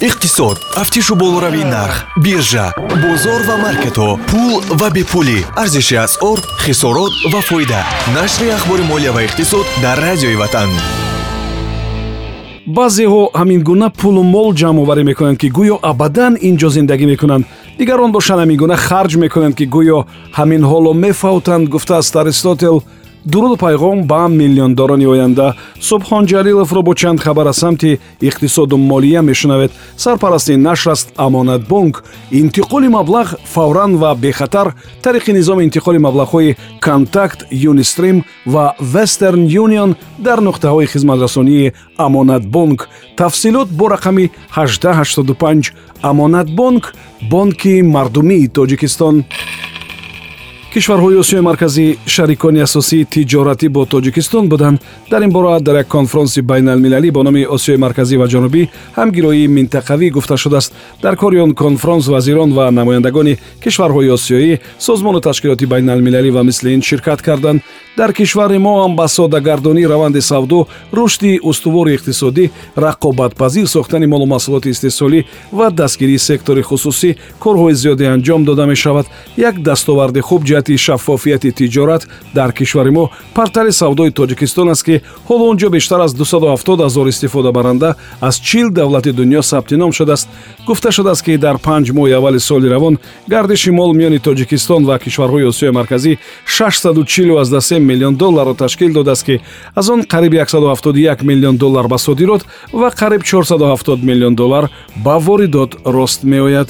иқтисод. Тафтишу болоравии нарх биржа бозор ва маркетҳо пул ва бепулӣ. Арзиши асъор хисорот ва фоида. Нашри ахбори молия ва иқтисод дар радиои ватан. Баъзеҳо ҳамин гуна пулу мол ҷамъоварӣ мекунанд ки гӯё абадан ин ҷо зиндагӣ мекунанд. Дигарон бошанд ҳамин гуна харҷ мекунанд ки гӯё ҳамин ҳоло мефавтанд гуфтааст аристотел дуруду пайғом ба миллиондорони оянда субҳон ҷалиловро бо чанд хабар аз самти иқтисоду молия мешунавед. Сарпарасти нашр аст амонатбонк интиқоли маблағ фавран ва бехатар тариқи низоми интиқоли маблағҳои контакт юнистрим ва вестерн юнион дар нуқтаҳои хизматрасонии амонатбонк тафсилот бо рақами 1885 амонатбонк бонки мардумии тоҷикистон кишварҳои осиёи марказӣ шарикони асосии тиҷоратӣ бо тоҷикистон буданд. Дар ин бора дар як конфронси байналмилалӣ бо номи осиёи марказӣ ва ҷанубӣ ҳамгироии минтақавӣ гуфта шудааст. Дар кори он конфронс вазирон ва намояндагони кишварҳои осиёӣ созмону ташкилоти байналмилалӣ ва мисли ин ширкат карданд. Дар кишвари мо ҳам ба содагардонӣ раванди савдо рушди устувори иқтисодӣ рақобатпазир сохтани молу маҳсулоти истеҳсолӣ ва дастгирии сектори хусусӣ корҳои зиёде анҷом дода мешавад. Як дастоварди хуб ҷиҳати шаффофияти тиҷорат дар кишвари мо партали савдои тоҷикистон аст ки ҳоло он ҷо бештар аз 270 ҳазор истифодабаранда аз чил давлати дунё сабти ном шудааст. гуфта шудааст ки дар панҷ моҳи аввали соли равон гардиши мол миёни тоҷикистон ва кишварҳои осиёи марказӣ 643 миллион долларро ташкил додааст ки аз он қариби 171 миллион доллар ба содирот ва қариб 470 миллион доллар ба воридот рост меояд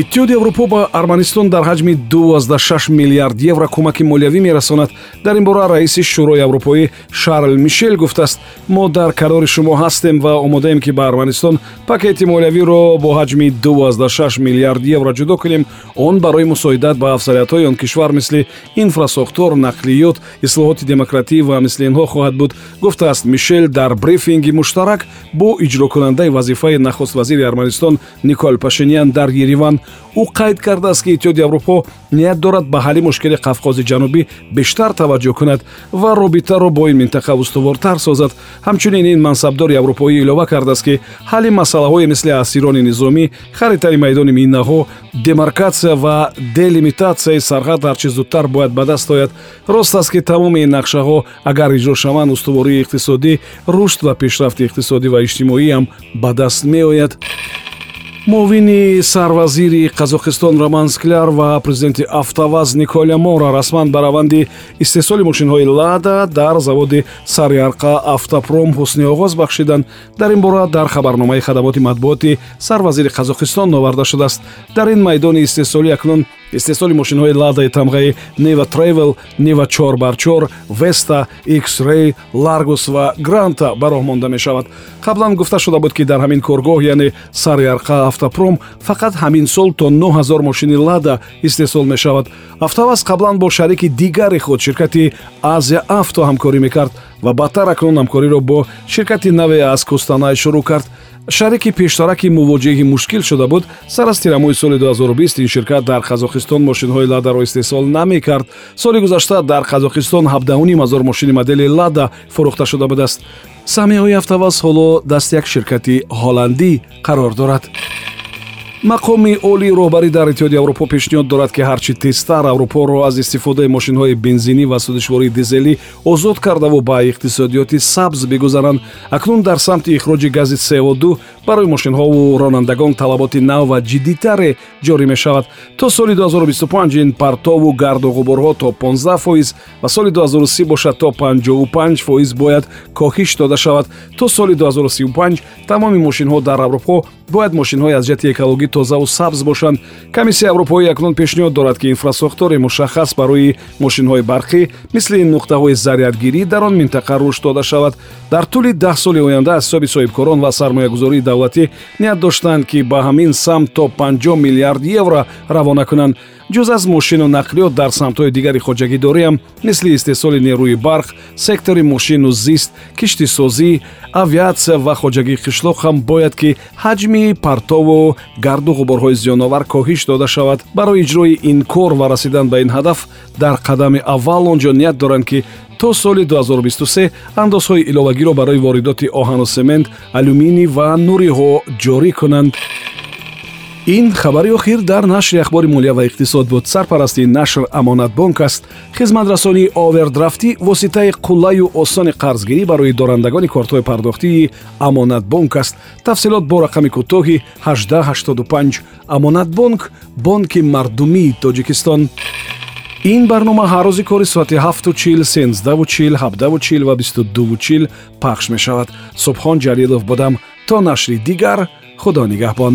иттиҳоди аврупо ба арманистон дар ҳаҷми 26 миллиард евро кӯмаки молиявӣ мерасонад. Дар ин бора раиси шӯрои аврупоӣ шарл мишел гуфтааст мо дар канори шумо ҳастем ва омодаем ки ба арманистон пакети молиявиро бо ҳаҷми 26 миллиард евро ҷудо кунем. Он барои мусоидат ба афзалиятҳои он кишвар мисли инфрасохтор нақлиёт ислоҳоти демократӣ ва мисли инҳо хоҳад буд гуфтааст. Мишел дар брифинги муштарак бо иҷрокунандаи вазифаи нахуст вазири арманистон никол пашинян дар ереван ӯ қайд кардааст ки иттиҳоди аврупо ният дорад ба ҳалли мушкили қавқози ҷанубӣ бештар таваҷҷӯҳ кунад ва робитаро бо ин минтақа устувортар созад. Ҳамчунин ин мансабдори аврупоӣ илова кардааст ки ҳалли масъалаҳое мисли асирони низомӣ харитари майдони минаҳо демаркатсия ва делимитатсияи сарҳад ҳарчи зудтар бояд ба даст ояд. Рост аст ки тамоми ин нақшаҳо агар иҷро шаванд устувории иқтисодӣ рушд ва пешрафти иқтисодӣ ва иҷтимоиам ба даст меояд муовини сарвазири қазоқистон роман скляр ва президенти автоваз николя мора расман ба раванди истеҳсоли мошинҳои лада дар заводи сарярқа автопром ҳусни оғоз бахшиданд дар ин бора дар хабарномаи хадамоти матбуоти сарвазири қазоқистон оварда шудааст. Дар ин майдони истеҳсолӣ акнун истеҳсоли мошинҳои ладаи тамғаи нива тревел нива 4x4 веста xray ларгус ва гранта ба роҳ монда мешавад. Қаблан гуфта шуда буд ки дар ҳамин коргоҳ яъне сарярқа автопром фақат ҳамин сол то 9000 мошини лада истеҳсол мешавад. Автоваз қаблан бо шарики дигари худ ширкати азия авто ҳамкорӣ мекард ва баъдтар акнун ҳамкориро бо ширкати наве аз кустанай шурӯъ кард шарики пештараки мувоҷиҳи мушкил шуда буд сар аз тирамоҳи соли 2020 ин ширкат дар қазоқистон мошинҳои ладаро истеҳсол намекард. Соли гузашта дар қазоқистон 17500 мошини модели лада фурӯхта шуда будааст. Саҳмияҳои автоваз ҳоло дасти як ширкати ҳолландӣ қарор дорад мақоми олии роҳбарӣ дар иттиҳоди аврупо пешниҳод дорад ки ҳарчи тезтар аврупоро аз истифодаи мошинҳои бензинӣ ва судишвории дизелӣ озод кардаву ба иқтисодиёти сабз бигузаранд. Акнун дар самти ихроҷи гази co2 барои мошинҳову ронандагон талаботи нав ва ҷиддитаре ҷорӣ мешавад. То соли 2025 ин партову гарду ғуборҳо то 15 фоиз ва соли 2030 бошад то 55 фоиз бояд коҳиш дода шавад. То соли 2035 тамоми мошинҳо дар аврупо бояд мошинҳои аз ҷиҳати экологӣ тозаву сабз бошанд. Комиссияи аврупоӣ акнун пешниҳод дорад ки инфраструктураи мушаххас барои мошинҳои барқӣ мисли нуқтаҳои зарядгирӣ дар он минтақа рушд дода шавад. Дар тӯли даҳ соли оянда аз ҳисоби соҳибкорон ва сармоягузории давлатӣ ният доштанд ки ба ҳамин самт то 50 миллиард евро равона кунанд ҷуз аз мошину нақлиёт дар самтҳои дигари хоҷагидориам мисли истеҳсоли нерӯи барқ сектори мошину зист киштисозӣ авиатсия ва хоҷагии қишлоқ ҳам бояд ки ҳаҷми партову гарду ғуборҳои зиёновар коҳиш дода шавад. Барои иҷрои ин кор ва расидан ба ин ҳадаф дар қадами аввал он ҷо ният доранд ки то соли 2023 андозҳои иловагиро барои воридоти оҳану семент алюминӣ ва нуриҳо ҷорӣ кунанд ин хабари охир дар нашри ахбори молия ва иқтисод буд. Сарпарасти нашр амонатбонк аст. Хизматрасонии овердрафтӣ воситаи қуллаю осони қарзгирӣ барои дорандагони кортҳои пардохтии амонатбонк аст. Тафсилот бо рақами кӯтоҳи 1885 амонатбонк бонки мардумии тоҷикистон. Ин барнома ҳар рӯзи кори соати 7чил 1сенздаучил 7дачил ва 22чил пахш мешавад. Субҳон ҷалилов будам. То нашри дигар худо нигаҳбон